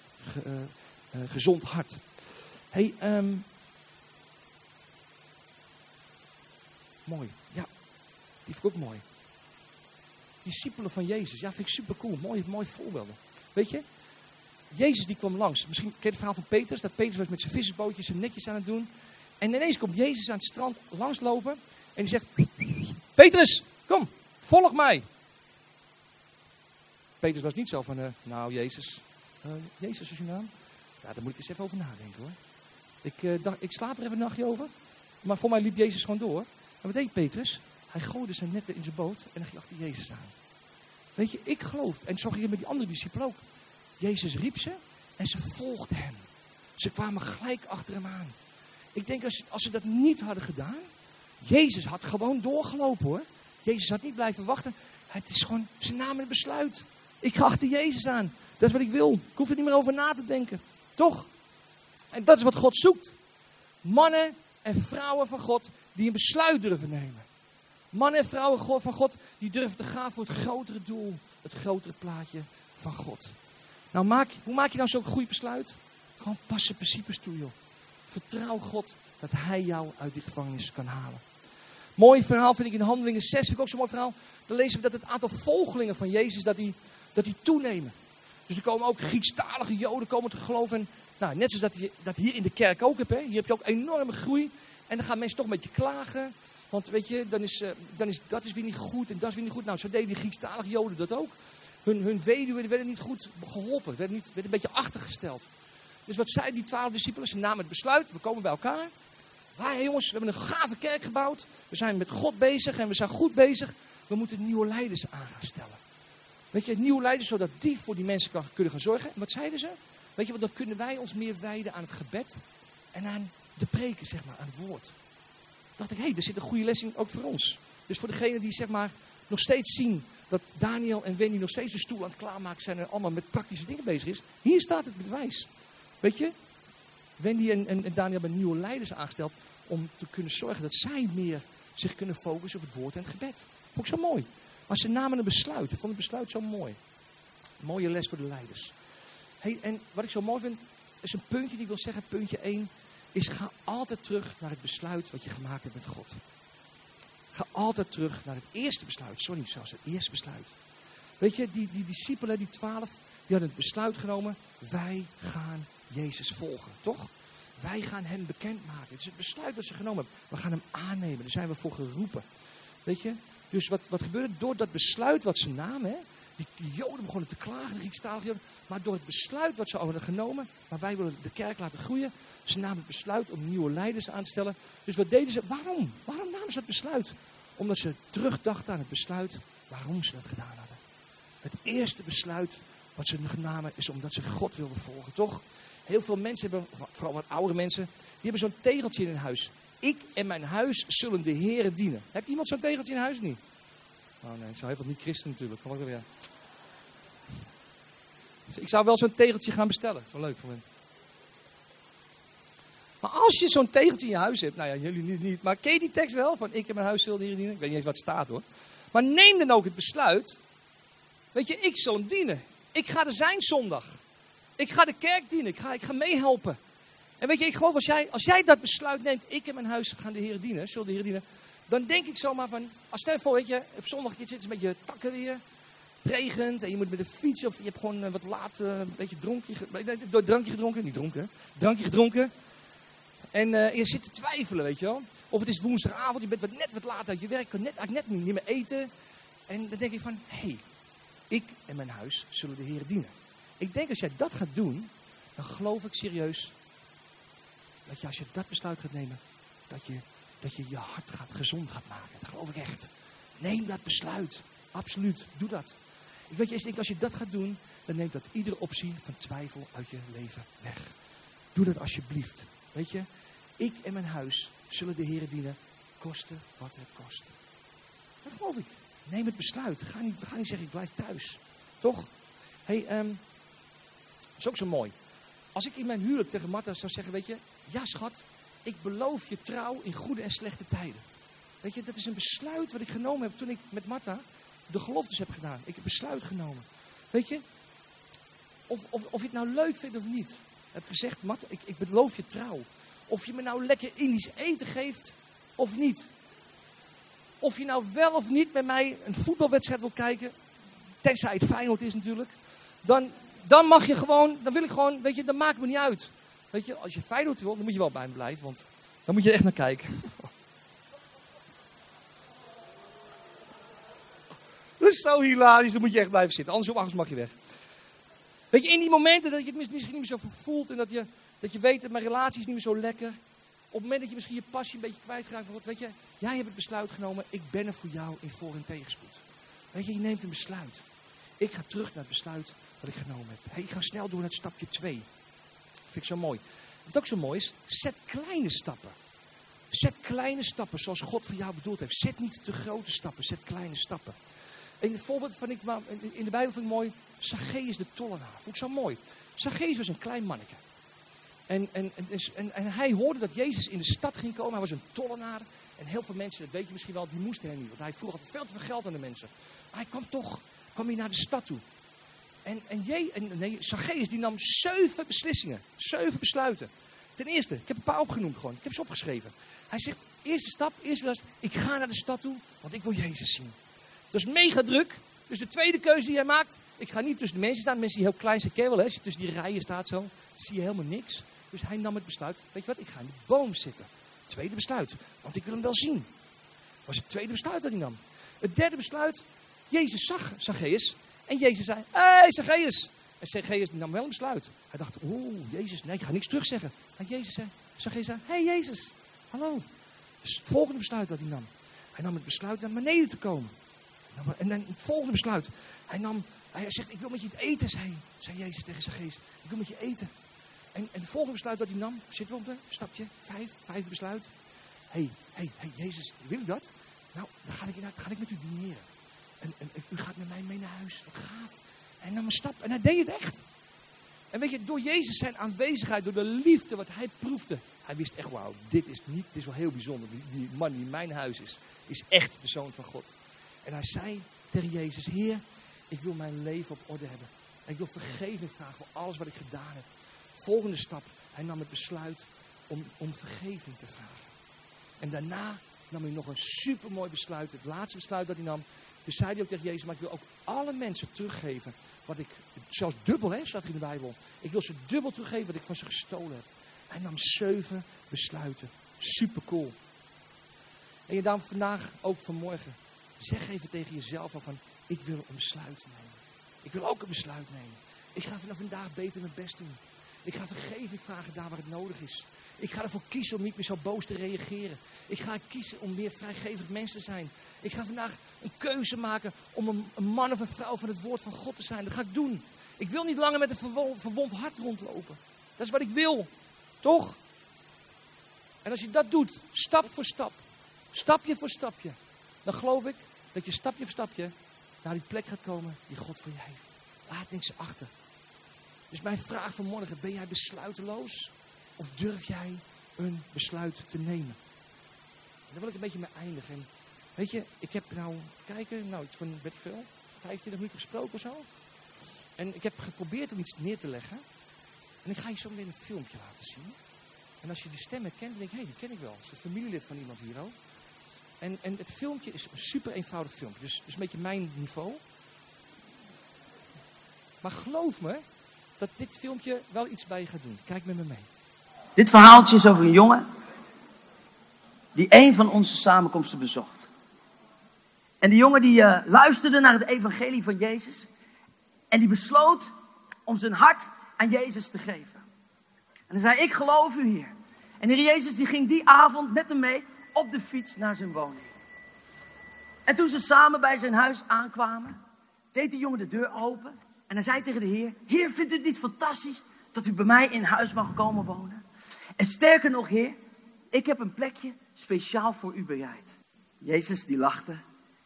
uh, uh, gezond hart. hey, um, mooi. Ja, die vind ik ook mooi. Discipelen van Jezus, ja, vind ik super cool. Mooi, mooi voorbeelden. Weet je, Jezus die kwam langs. Misschien ken je het verhaal van Petrus. Dat Petrus was met zijn vissersbootjes zijn netjes aan het doen. En ineens komt Jezus aan het strand langslopen. En die zegt, Petrus, kom, volg mij. Petrus was niet zo van, uh, nou Jezus, uh, Jezus is uw naam? Ja, daar moet ik eens even over nadenken hoor. Ik, uh, dacht, ik slaap er even een nachtje over. Maar voor mij liep Jezus gewoon door. En wat deed Petrus? Hij gooide zijn netten in zijn boot en dan ging achter Jezus aan. Weet je, ik geloof, en zo ging het met die andere discipelen ook. Jezus riep ze en ze volgden hem. Ze kwamen gelijk achter hem aan. Ik denk als, als ze dat niet hadden gedaan, Jezus had gewoon doorgelopen hoor. Jezus had niet blijven wachten. Het is gewoon, ze namen een besluit. Ik ga achter Jezus aan. Dat is wat ik wil. Ik hoef er niet meer over na te denken. Toch? En dat is wat God zoekt. Mannen en vrouwen van God die een besluit durven nemen. Mannen en vrouwen van God die durven te gaan voor het grotere doel. Het grotere plaatje van God. Nou, maak, hoe maak je nou zo'n goed besluit? Gewoon passen principes toe, joh. Vertrouw God dat Hij jou uit die gevangenis kan halen. Mooi verhaal vind ik in Handelingen 6, vind ik ook zo'n mooi verhaal. Dan lezen we dat het aantal volgelingen van Jezus, dat die, dat die toenemen. Dus er komen ook Griekstalige Joden komen te geloven. En, nou, net zoals dat, je, dat hier in de kerk ook hebt. Hè. Hier heb je ook enorme groei. En dan gaan mensen toch een beetje klagen. Want weet je, dan is, uh, dan is dat is weer niet goed en dat is weer niet goed. Nou, zo deden die Griekstalige Joden dat ook. Hun, hun weduwen werden niet goed geholpen, werden, niet, een beetje achtergesteld. Dus wat zeiden die twaalf discipelen? Ze namen het besluit, we komen bij elkaar. Waar jongens, we hebben een gave kerk gebouwd. We zijn met God bezig en we zijn goed bezig. We moeten nieuwe leiders aan gaan stellen. Weet je, nieuwe leiders zodat die voor die mensen kan, kunnen gaan zorgen. En wat zeiden ze? Weet je, want dan kunnen wij ons meer wijden aan het gebed en aan de preken, zeg maar, aan het woord. dacht ik, hé, hey, er zit een goede les in ook voor ons. Dus voor degenen die, zeg maar, nog steeds zien dat Daniel en Wendy nog steeds de stoel aan het klaarmaken zijn en allemaal met praktische dingen bezig is. Hier staat het bewijs. Weet je, Wendy en, en, en Daniel hebben nieuwe leiders aangesteld om te kunnen zorgen dat zij meer zich kunnen focussen op het woord en het gebed. Vond ik zo mooi. Maar ze namen een besluit. Ik vond het besluit zo mooi. mooie les voor de leiders. Hey, en wat ik zo mooi vind, is een puntje die wil zeggen. Puntje 1 is ga altijd terug naar het besluit wat je gemaakt hebt met God. Ga altijd terug naar het eerste besluit. Sorry, zelfs het eerste besluit. Weet je, die, die discipelen, die twaalf, die hadden het besluit genomen. Wij gaan Jezus volgen, toch? Wij gaan hem bekendmaken. Het is het besluit dat ze genomen hebben. We gaan hem aannemen. Daar zijn we voor geroepen. Weet je? Dus wat, wat gebeurde? Door dat besluit wat ze namen? Die, Joden begonnen te klagen, de Griekstalige Joden. Maar door het besluit wat ze hadden genomen, maar wij willen de kerk laten groeien. Ze namen het besluit om nieuwe leiders aan te stellen. Dus wat deden ze? Waarom? Waarom namen ze het besluit? Omdat ze terugdachten aan het besluit waarom ze dat gedaan hadden. Het eerste besluit wat ze namen is omdat ze God wilden volgen, toch? Heel veel mensen hebben, vooral wat oudere mensen, die hebben zo'n tegeltje in hun huis. Ik en mijn huis zullen de Heeren dienen. Heb iemand zo'n tegeltje in huis niet? Oh nee, ik zou heel veel niet christen natuurlijk. Kom weer. Dus ik zou wel zo'n tegeltje gaan bestellen. Dat is wel leuk voor me. Maar als je zo'n tegeltje in je huis hebt, nou ja, jullie niet, niet, maar ken je die tekst wel? Van ik en mijn huis zullen de Heeren dienen. Ik weet niet eens wat staat hoor. Maar neem dan ook het besluit. Weet je, ik zal hem dienen. Ik ga er zijn zondag. Ik ga de kerk dienen. Ik ga, ik ga meehelpen. En weet je, ik geloof als jij, als jij dat besluit neemt, ik en mijn huis gaan de Heer dienen, zullen de Heer dienen. Dan denk ik zomaar van, als stel voor, weet je, op zondag zit met je takken weer. Het regent en je moet met de fiets of je hebt gewoon eh, wat laat uh, een beetje dronkje, drankje gedronken, niet dronken, drankje gedronken. En uh, je zit te twijfelen, weet je wel. Of het is woensdagavond, je bent wat, net wat laat uit je werk, kan net, net niet, niet meer eten. En dan denk ik van, hé, hey, Ik en mijn huis zullen de Heer dienen. Ik denk als jij dat gaat doen, dan geloof ik serieus dat je als je dat besluit gaat nemen, dat je dat je je hart gaat, gezond gaat maken. Dat geloof ik echt. Neem dat besluit. Absoluut. Doe dat. Ik weet je, ik denk als je dat gaat doen, dan neemt dat iedere optie van twijfel uit je leven weg. Doe dat alsjeblieft. Weet je, ik en mijn huis zullen de Heer dienen, kosten wat het kost. Dat geloof ik. Neem het besluit. Ga niet, ga niet zeggen, ik blijf thuis. Toch? hey, dat is ook zo mooi. Als ik in mijn huwelijk tegen Martha zou zeggen, weet je, ja schat, ik beloof je trouw in goede en slechte tijden. Weet je, dat is een besluit wat ik genomen heb toen ik met Martha de geloftes heb gedaan. Ik heb besluit genomen. Weet je, of, of, of je het nou leuk vindt of niet. Ik heb gezegd, Martha, ik, ik beloof je trouw. Of je me nou lekker Indisch eten geeft of niet. Of je nou wel of niet met mij een voetbalwedstrijd wil kijken. Tenzij het Feyenoord is natuurlijk. Dan, dan mag je gewoon, dan wil ik gewoon, weet je, dat maakt me niet uit. Weet je, als je Feyenoord wil, dan moet je wel bij me blijven, want dan moet je er echt naar kijken. *laughs* Dat is zo hilarisch, dan moet je echt blijven zitten. Anders, anders mag je weg. Weet je, in die momenten dat je het misschien niet meer zo voelt en dat je, dat je weet dat mijn relatie is niet meer zo lekker. Op het moment dat je misschien je passie een beetje kwijtraakt, weet je, jij hebt het besluit genomen, ik ben er voor jou in voor- en tegenspoed. Weet je, je neemt een besluit. Ik ga terug naar het besluit wat ik genomen heb. Hey, ik ga snel door naar stapje 2. Zo mooi. Wat ook zo mooi is, zet kleine stappen. Zet kleine stappen zoals God voor jou bedoeld heeft. Zet niet te grote stappen, zet kleine stappen. En het voorbeeld van ik, in de Bijbel vind ik mooi, Zacchaeus de tollenaar. Vond ik zo mooi. Zacchaeus was een klein manneke. En, en, en, en, hij hoorde dat Jezus in de stad ging komen. Hij was een tollenaar. En heel veel mensen, dat weet je misschien wel, die moesten hem niet. Want hij vroeg altijd veel te veel geld aan de mensen. Maar hij kwam toch, kwam hij naar de stad toe. En, en, je, en nee, Zacchaeus die nam zeven beslissingen. Zeven besluiten. Ten eerste, ik heb een paar opgenoemd gewoon. Ik heb ze opgeschreven. Hij zegt, eerste stap, eerste was, ik ga naar de stad toe, want ik wil Jezus zien. Dat is mega druk. Dus de tweede keuze die hij maakt, ik ga niet tussen de mensen staan. Mensen die heel klein zijn, hè? Als je tussen die rijen staat zo, zie je helemaal niks. Dus hij nam het besluit, weet je wat, ik ga in de boom zitten. Tweede besluit, want ik wil hem wel zien. Dat was het tweede besluit dat hij nam. Het derde besluit, Jezus zag Zacchaeus en Jezus zei, hé hey, Zacchaeus. En Zacchaeus nam wel een besluit. Hij dacht, oeh, Jezus, nee, ik ga niks terugzeggen. Maar Jezus zei, Zacchaeus zei, hé hey, Jezus, hallo. Dus het volgende besluit dat hij nam. Hij nam het besluit naar beneden te komen. En dan het volgende besluit. Hij, nam, hij zegt, ik wil met je eten, zei, zei Jezus tegen Zacchaeus. Ik wil met je eten. En, en het volgende besluit dat hij nam, zitten we op stapje, vijf, vijfde besluit. Hé, hey, hey, hey, Jezus, wil ik dat? Nou, dan ga ik, dan ga ik met u dineren. En, u gaat met mij mee naar huis. Wat gaaf. En nam een stap. En hij deed het echt. En weet je, door Jezus zijn aanwezigheid, door de liefde wat hij proefde. Hij wist echt, wauw, dit is niet, dit is wel heel bijzonder. Die, die man die in mijn huis is, is echt de zoon van God. En hij zei tegen Jezus, Heer, ik wil mijn leven op orde hebben. En ik wil vergeving vragen voor alles wat ik gedaan heb. Volgende stap, hij nam het besluit om, om vergeving te vragen. En daarna nam hij nog een supermooi besluit. Het laatste besluit dat hij nam, dus zei hij ook tegen Jezus, maar ik wil ook alle mensen teruggeven wat ik, zelfs dubbel hè, staat er in de Bijbel. Ik wil ze dubbel teruggeven wat ik van ze gestolen heb. Hij nam zeven besluiten. Super cool. En je dan vandaag, ook vanmorgen, zeg even tegen jezelf al van, ik wil een besluit nemen. Ik wil ook een besluit nemen. Ik ga vanaf vandaag beter mijn best doen. Ik ga vergeving vragen daar waar het nodig is. Ik ga ervoor kiezen om niet meer zo boos te reageren. Ik ga kiezen om meer vrijgevig mens te zijn. Ik ga vandaag een keuze maken om een, man of een vrouw van het woord van God te zijn. Dat ga ik doen. Ik wil niet langer met een verwond, verwond hart rondlopen. Dat is wat ik wil. Toch? En als je dat doet, stap voor stap, stapje voor stapje, dan geloof ik dat je stapje voor stapje naar die plek gaat komen die God voor je heeft. Laat niks achter. Dus mijn vraag vanmorgen, ben jij besluiteloos? Of durf jij een besluit te nemen? daar wil ik een beetje mee eindigen. weet je, ik heb nou, even kijken, nou iets van, weet ik veel, 25 minuten gesproken of zo. En ik heb geprobeerd om iets neer te leggen. En ik ga je zo meteen een filmpje laten zien. En als je die stem herkent, dan denk je, hé, hey, die ken ik wel. Dat is een familielid van iemand hier ook. En, en het filmpje is een super eenvoudig filmpje. Dus, dus een beetje mijn niveau. Maar geloof me dat dit filmpje wel iets bij je gaat doen. Kijk met me mee. Dit verhaaltje is over een jongen die een van onze samenkomsten bezocht. En die jongen die uh, luisterde naar het evangelie van Jezus. En die besloot om zijn hart aan Jezus te geven. En hij zei, ik geloof u hier. En Heer Jezus die ging die avond met hem mee op de fiets naar zijn woning. En toen ze samen bij zijn huis aankwamen, deed de jongen de deur open. En hij zei tegen de Heer, Heer, vindt u het niet fantastisch dat u bij mij in huis mag komen wonen? En sterker nog, Heer, ik heb een plekje speciaal voor u bereid. Jezus die lachte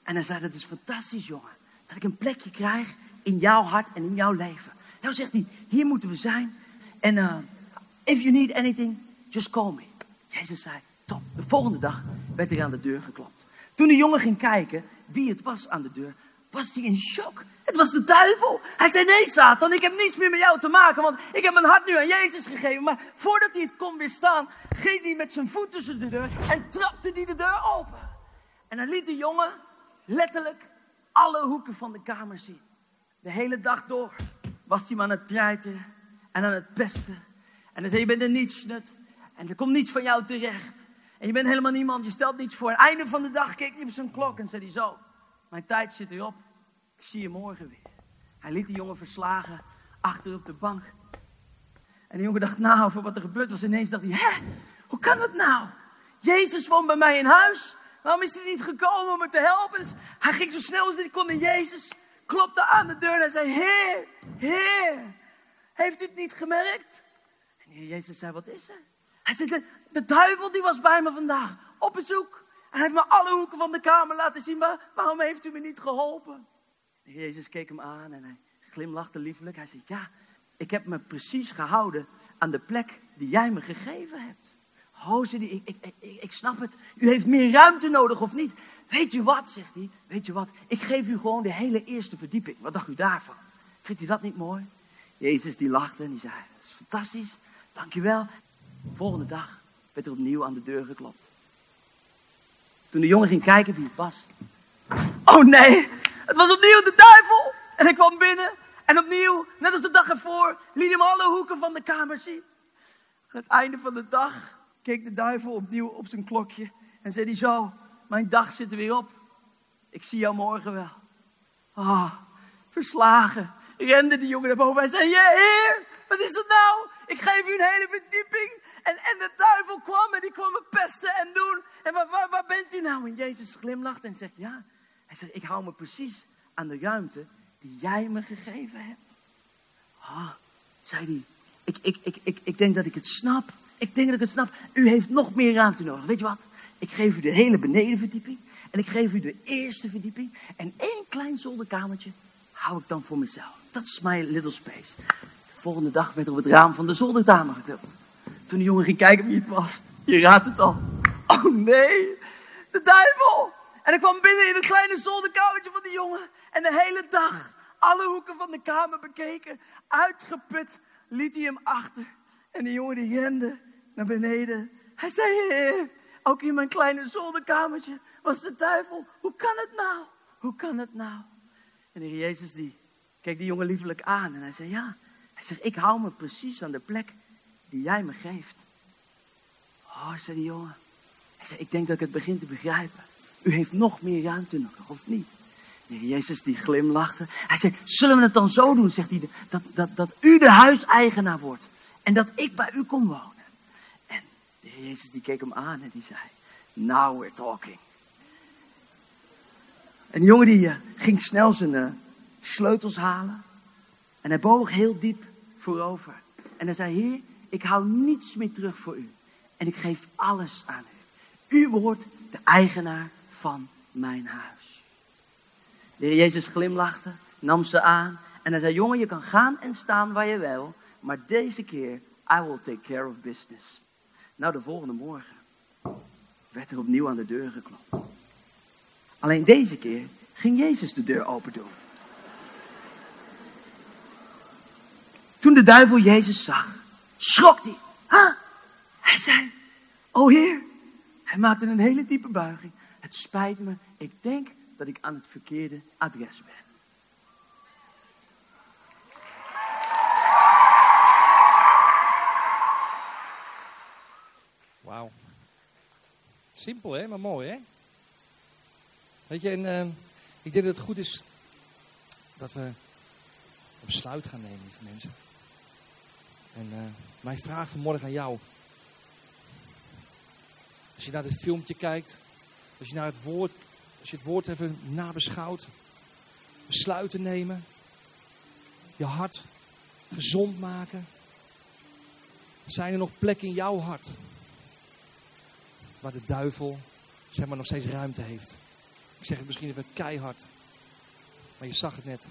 en hij zei, dat is fantastisch jongen. Dat ik een plekje krijg in jouw hart en in jouw leven. Nou zegt hij, hier moeten we zijn. En uh, if you need anything, just call me. Jezus zei, top. De volgende dag werd er aan de deur geklopt. Toen de jongen ging kijken wie het was aan de deur, was hij in shock. Het was de duivel. Hij zei, nee Satan, ik heb niets meer met jou te maken, want ik heb mijn hart nu aan Jezus gegeven. Maar voordat hij het kon weerstaan, ging hij met zijn voet tussen de deur en trapte hij de deur open. En hij liet de jongen letterlijk alle hoeken van de kamer zien. De hele dag door was hij maar aan het treiten en aan het pesten. En hij zei, je bent een nietsnut. En er komt niets van jou terecht. En je bent helemaal niemand, je stelt niets voor. Het einde van de dag keek hij op zijn klok en zei hij zo. Mijn tijd zit erop. Ik zie je morgen weer. Hij liet die jongen verslagen achter op de bank. En de jongen dacht na over wat er gebeurd was. Ineens dacht hij, hè, hoe kan dat nou? Jezus woont bij mij in huis. Waarom is hij niet gekomen om me te helpen? Dus hij ging zo snel als hij kon naar Jezus. Klopte aan de deur en zei, Heer, Heer, heeft u het niet gemerkt? En Jezus zei, wat is er? Hij zei, de, de duivel die was bij me vandaag op bezoek. En hij heeft me alle hoeken van de kamer laten zien. Maar waarom heeft u me niet geholpen? Jezus keek hem aan en hij glimlachte liefelijk. Hij zei, ja, ik heb me precies gehouden aan de plek die jij me gegeven hebt. Oh, zei hij, ik, ik, ik, ik snap het. U heeft meer ruimte nodig of niet? Weet je wat, zegt hij. Weet je wat, ik geef u gewoon de hele eerste verdieping. Wat dacht u daarvan? Vindt u dat niet mooi? Jezus die lachte en die zei, dat is fantastisch. Dankjewel. De volgende dag werd er opnieuw aan de deur geklopt. Toen de jongen ging kijken wie het was. Oh nee, het was opnieuw de duivel. En hij kwam binnen. En opnieuw, net als de dag ervoor, liet hem alle hoeken van de kamer zien. Aan het einde van de dag keek de duivel opnieuw op zijn klokje. En zei hij zo, mijn dag zit er weer op. Ik zie jou morgen wel. Ah, verslagen. Rende die jongen naar boven. Hij zei, ja heer, wat is het nou? Ik geef u een hele verdieping. En, en de duivel kwam en die kwam me pesten en doen. En waar, waar, waar bent u nou? En Jezus glimlacht en zegt, ja. Hij zegt, ik hou me precies aan de ruimte die jij me gegeven hebt. Ah, zei hij, ik, ik, ik, ik, ik denk dat ik het snap. Ik denk dat ik het snap. U heeft nog meer ruimte nodig. Weet je wat? Ik geef u de hele benedenverdieping. En ik geef u de eerste verdieping. En één klein zolderkamertje hou ik dan voor mezelf. Dat is my little space. De volgende dag werd er op het raam van de zolderkamer getild. Toen de jongen ging kijken wie het was. Je raadt het al. Oh nee, de duivel. En ik kwam binnen in het kleine zolderkamertje van die jongen. En de hele dag alle hoeken van de kamer bekeken. Uitgeput liet hij hem achter. En de jongen die rende naar beneden. Hij zei, ook in mijn kleine zolderkamertje was de duivel. Hoe kan het nou? Hoe kan het nou? En de Jezus die keek die jongen liefelijk aan. En hij zei, ja. Hij zegt, ik hou me precies aan de plek die jij me geeft. Oh, zei die jongen. Hij zei, ik denk dat ik het begin te begrijpen. U heeft nog meer ruimte nodig, of niet? De heer Jezus die glimlachte. Hij zei, zullen we het dan zo doen, zegt hij, dat, dat, dat u de huiseigenaar wordt. En dat ik bij u kom wonen. En de heer Jezus die keek hem aan en die zei, now we're talking. En jongen die uh, ging snel zijn uh, sleutels halen. En hij boog heel diep voorover. En hij zei, heer, ik hou niets meer terug voor u. En ik geef alles aan u. U wordt de eigenaar van mijn huis. De heer Jezus glimlachte, nam ze aan. En hij zei, jongen, je kan gaan en staan waar je wil. Maar deze keer, I will take care of business. Nou, de volgende morgen werd er opnieuw aan de deur geklopt. Alleen deze keer ging Jezus de deur open doen. Toen de duivel Jezus zag, schrok hij. Huh? Hij zei, oh Heer. Hij maakte een hele diepe buiging. Het spijt me, ik denk dat ik aan het verkeerde adres ben. Wauw. Simpel hè, maar mooi hè. Weet je, en uh, ik denk dat het goed is dat we een besluit gaan nemen, lieve mensen. En uh, mijn vraag vanmorgen aan jou. Als je naar dit filmpje kijkt, als je naar het woord, als je het woord even nabeschouwt, besluiten nemen, je hart gezond maken. Zijn er nog plekken in jouw hart waar de duivel zeg maar nog steeds ruimte heeft? Ik zeg het misschien even keihard, maar je zag het net.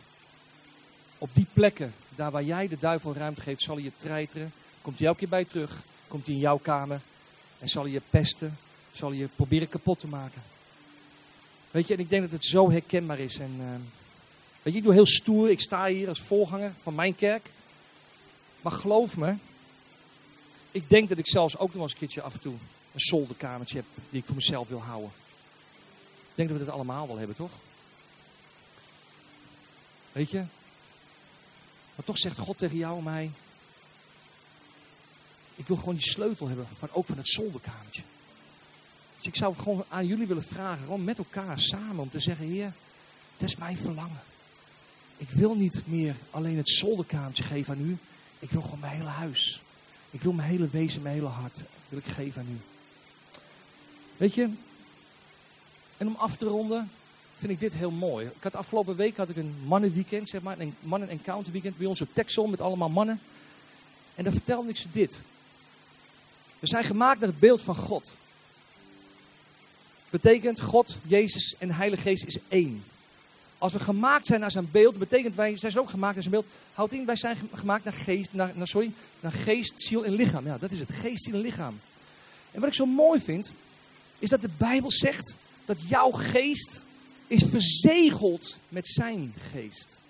Op die plekken, daar waar jij de duivel ruimte geeft, zal hij je treiteren. Komt hij elke keer bij terug, komt hij in jouw kamer en zal hij je pesten, zal je proberen kapot te maken. Weet je, en ik denk dat het zo herkenbaar is. En, uh, weet je, ik doe heel stoer, ik sta hier als voorganger van mijn kerk. Maar geloof me, ik denk dat ik zelfs ook nog eens een keertje af en toe een zolderkamertje heb die ik voor mezelf wil houden. Ik denk dat we dat allemaal wel hebben, toch? Weet je? Maar toch zegt God tegen jou en mij: Ik wil gewoon die sleutel hebben, van, ook van het zolderkamertje. Dus ik zou gewoon aan jullie willen vragen, gewoon met elkaar samen, om te zeggen: Heer, dat is mijn verlangen. Ik wil niet meer alleen het zolderkamertje geven aan u. Ik wil gewoon mijn hele huis. Ik wil mijn hele wezen, mijn hele hart, wil ik geven aan u. Weet je, en om af te ronden, vind ik dit heel mooi. Ik had afgelopen week had ik een mannenweekend, zeg maar, een mannen encounter weekend bij ons op Texel met allemaal mannen. En daar vertelde ik ze dit. We zijn gemaakt naar het beeld van God. Betekent God, Jezus en Heilige Geest is één. Als we gemaakt zijn naar zijn beeld, betekent wij zijn ook gemaakt naar zijn beeld. Houdt in, wij zijn gemaakt naar geest, naar, naar, sorry, naar geest, ziel en lichaam. Ja, dat is het. Geest, ziel en lichaam. En wat ik zo mooi vind, is dat de Bijbel zegt dat jouw geest is verzegeld met zijn geest.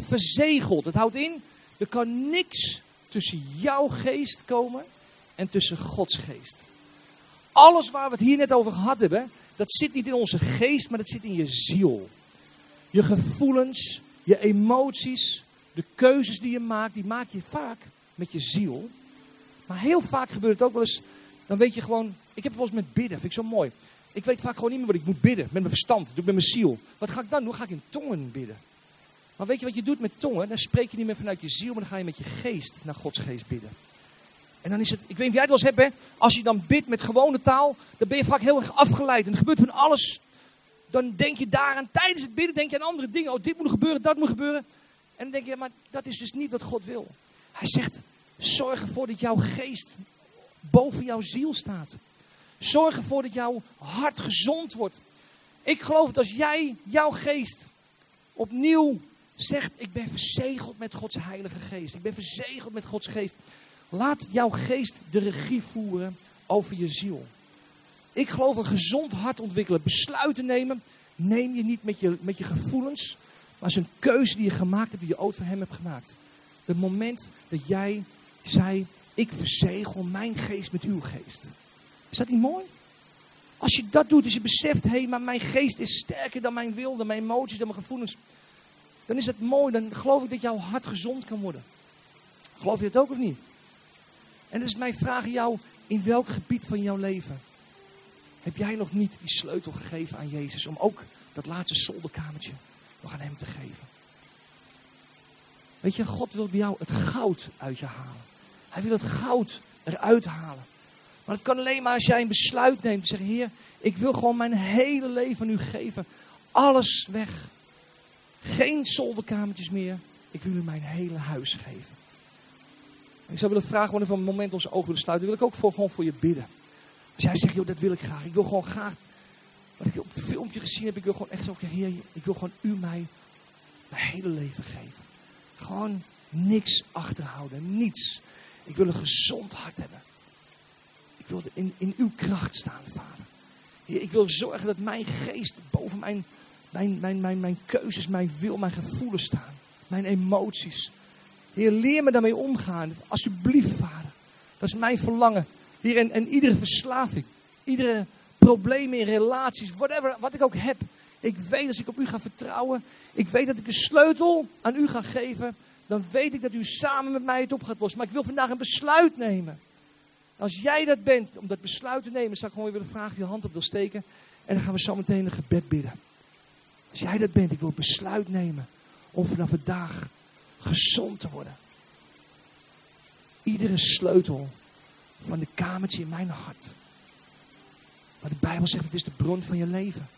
Verzegeld. Dat houdt in, er kan niks tussen jouw geest komen en tussen Gods geest. Alles waar we het hier net over gehad hebben, dat zit niet in onze geest, maar dat zit in je ziel. Je gevoelens, je emoties, de keuzes die je maakt, die maak je vaak met je ziel. Maar heel vaak gebeurt het ook wel eens, dan weet je gewoon, ik heb eens met bidden, vind ik zo mooi. Ik weet vaak gewoon niet meer wat ik moet bidden. Met mijn verstand, doe ik met mijn ziel. Wat ga ik dan doen? Ga ik in tongen bidden. Maar weet je wat je doet met tongen? Dan spreek je niet meer vanuit je ziel, maar dan ga je met je geest naar Gods geest bidden. En dan is het, ik weet niet of jij het wel eens hebt, hè? als je dan bidt met gewone taal, dan ben je vaak heel erg afgeleid. En er gebeurt van alles. Dan denk je daaraan, tijdens het bidden denk je aan andere dingen. Oh, dit moet gebeuren, dat moet gebeuren. En dan denk je, maar dat is dus niet wat God wil. Hij zegt, zorg ervoor dat jouw geest boven jouw ziel staat. Zorg ervoor dat jouw hart gezond wordt. Ik geloof dat als jij, jouw geest, opnieuw zegt: Ik ben verzegeld met Gods Heilige Geest. Ik ben verzegeld met Gods Geest. Laat jouw geest de regie voeren over je ziel. Ik geloof een gezond hart ontwikkelen. Besluiten nemen. Neem je niet met je, met je gevoelens. Maar is een keuze die je gemaakt hebt, die je ooit voor hem hebt gemaakt. Het moment dat jij zei: Ik verzegel mijn geest met uw geest. Is dat niet mooi? Als je dat doet, als je beseft, hé, hey, maar mijn geest is sterker dan mijn wil, dan mijn emoties, dan mijn gevoelens. Dan is het mooi, dan geloof ik dat jouw hart gezond kan worden. Geloof je dat ook of niet? En dat is mijn vraag aan jou, in welk gebied van jouw leven heb jij nog niet die sleutel gegeven aan Jezus om ook dat laatste zolderkamertje nog aan hem te geven? Weet je, God wil bij jou het goud uit je halen. Hij wil het goud eruit halen. Maar het kan alleen maar als jij een besluit neemt. Zeggen, Heer, ik wil gewoon mijn hele leven u geven. Alles weg. Geen zolderkamertjes meer. Ik wil u mijn hele huis geven. Ik zou willen vragen, wanneer van het moment onze ogen willen sluiten, wil ik ook voor, gewoon voor je bidden. Als jij zegt, joh, dat wil ik graag. Ik wil gewoon graag, wat ik op het filmpje gezien heb, ik wil gewoon echt zo, Heer, ik wil gewoon u mij mijn hele leven geven. Gewoon niks achterhouden, niets. Ik wil een gezond hart hebben. Ik wil in, in uw kracht staan, vader. Ik wil zorgen dat mijn geest boven mijn, mijn, mijn, mijn, mijn keuzes, mijn wil, mijn gevoelens staan. Mijn emoties. Heer, leer me daarmee omgaan. Alsjeblieft, vader. Dat is mijn verlangen. Heer, en, en iedere verslaving, iedere probleem in relaties, whatever, wat ik ook heb. Ik weet als ik op u ga vertrouwen. Ik weet dat ik een sleutel aan u ga geven. Dan weet ik dat u samen met mij het op gaat lossen. Maar ik wil vandaag een besluit nemen. Als jij dat bent, om dat besluit te nemen, zou ik gewoon willen vragen of je hand op wil steken. En dan gaan we zo meteen een gebed bidden. Als jij dat bent, ik wil besluit nemen om vanaf vandaag gezond te worden. Iedere sleutel van de kamertje in mijn hart. Maar de Bijbel zegt, het is de bron van je leven.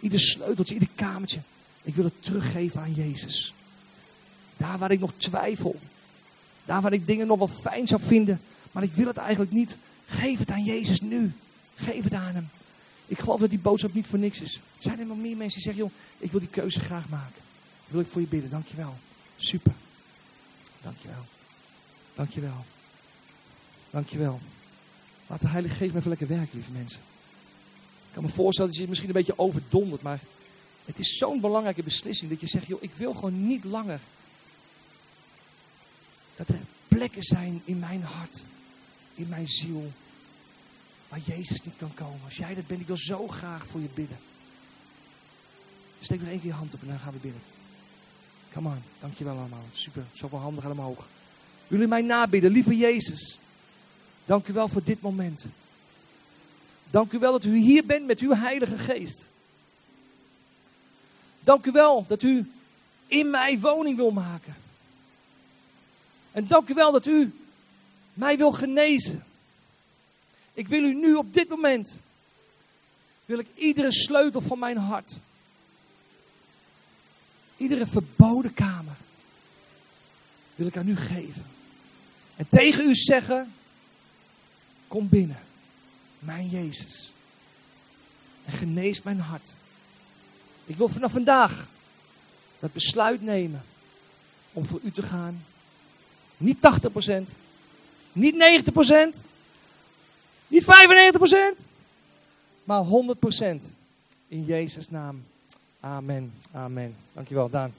Ieder sleuteltje, ieder kamertje. Ik wil het teruggeven aan Jezus. Daar waar ik nog twijfel. Daar waar ik dingen nog wel fijn zou vinden. Maar ik wil het eigenlijk niet. Geef het aan Jezus nu. Geef het aan hem. Ik geloof dat die boodschap niet voor niks is. Zijn er nog meer mensen die zeggen, joh, ik wil die keuze graag maken. Wil ik voor je bidden. Dankjewel. Super. Dankjewel. Dankjewel. Dankjewel. Laat de Heilige Geest me even lekker werken, lieve mensen. Ik kan me voorstellen dat je misschien een beetje overdondert, maar het is zo'n belangrijke beslissing dat je zegt, joh, ik wil gewoon niet langer dat er plekken zijn in mijn hart, in mijn ziel, waar Jezus niet kan komen. Als jij dat bent, ik wil zo graag voor je bidden. Steek nog één keer je hand op en dan gaan we bidden. Come on, dankjewel allemaal. Super, zoveel handen gaan omhoog. Jullie mij nabidden, lieve Jezus. Dank u wel voor dit moment. Dank u wel dat u hier bent met uw Heilige Geest. Dank u wel dat u in mij woning wil maken. En dank u wel dat u mij wil genezen. Ik wil u nu op dit moment, wil ik iedere sleutel van mijn hart, iedere verboden kamer, wil ik aan u geven. En tegen u zeggen, kom binnen, mijn Jezus. En genees mijn hart. Ik wil vanaf vandaag dat besluit nemen om voor u te gaan. Niet 80%, niet 90%, niet 95%, maar 100%. In Jezus' naam. Amen. Amen. Dankjewel, Daan.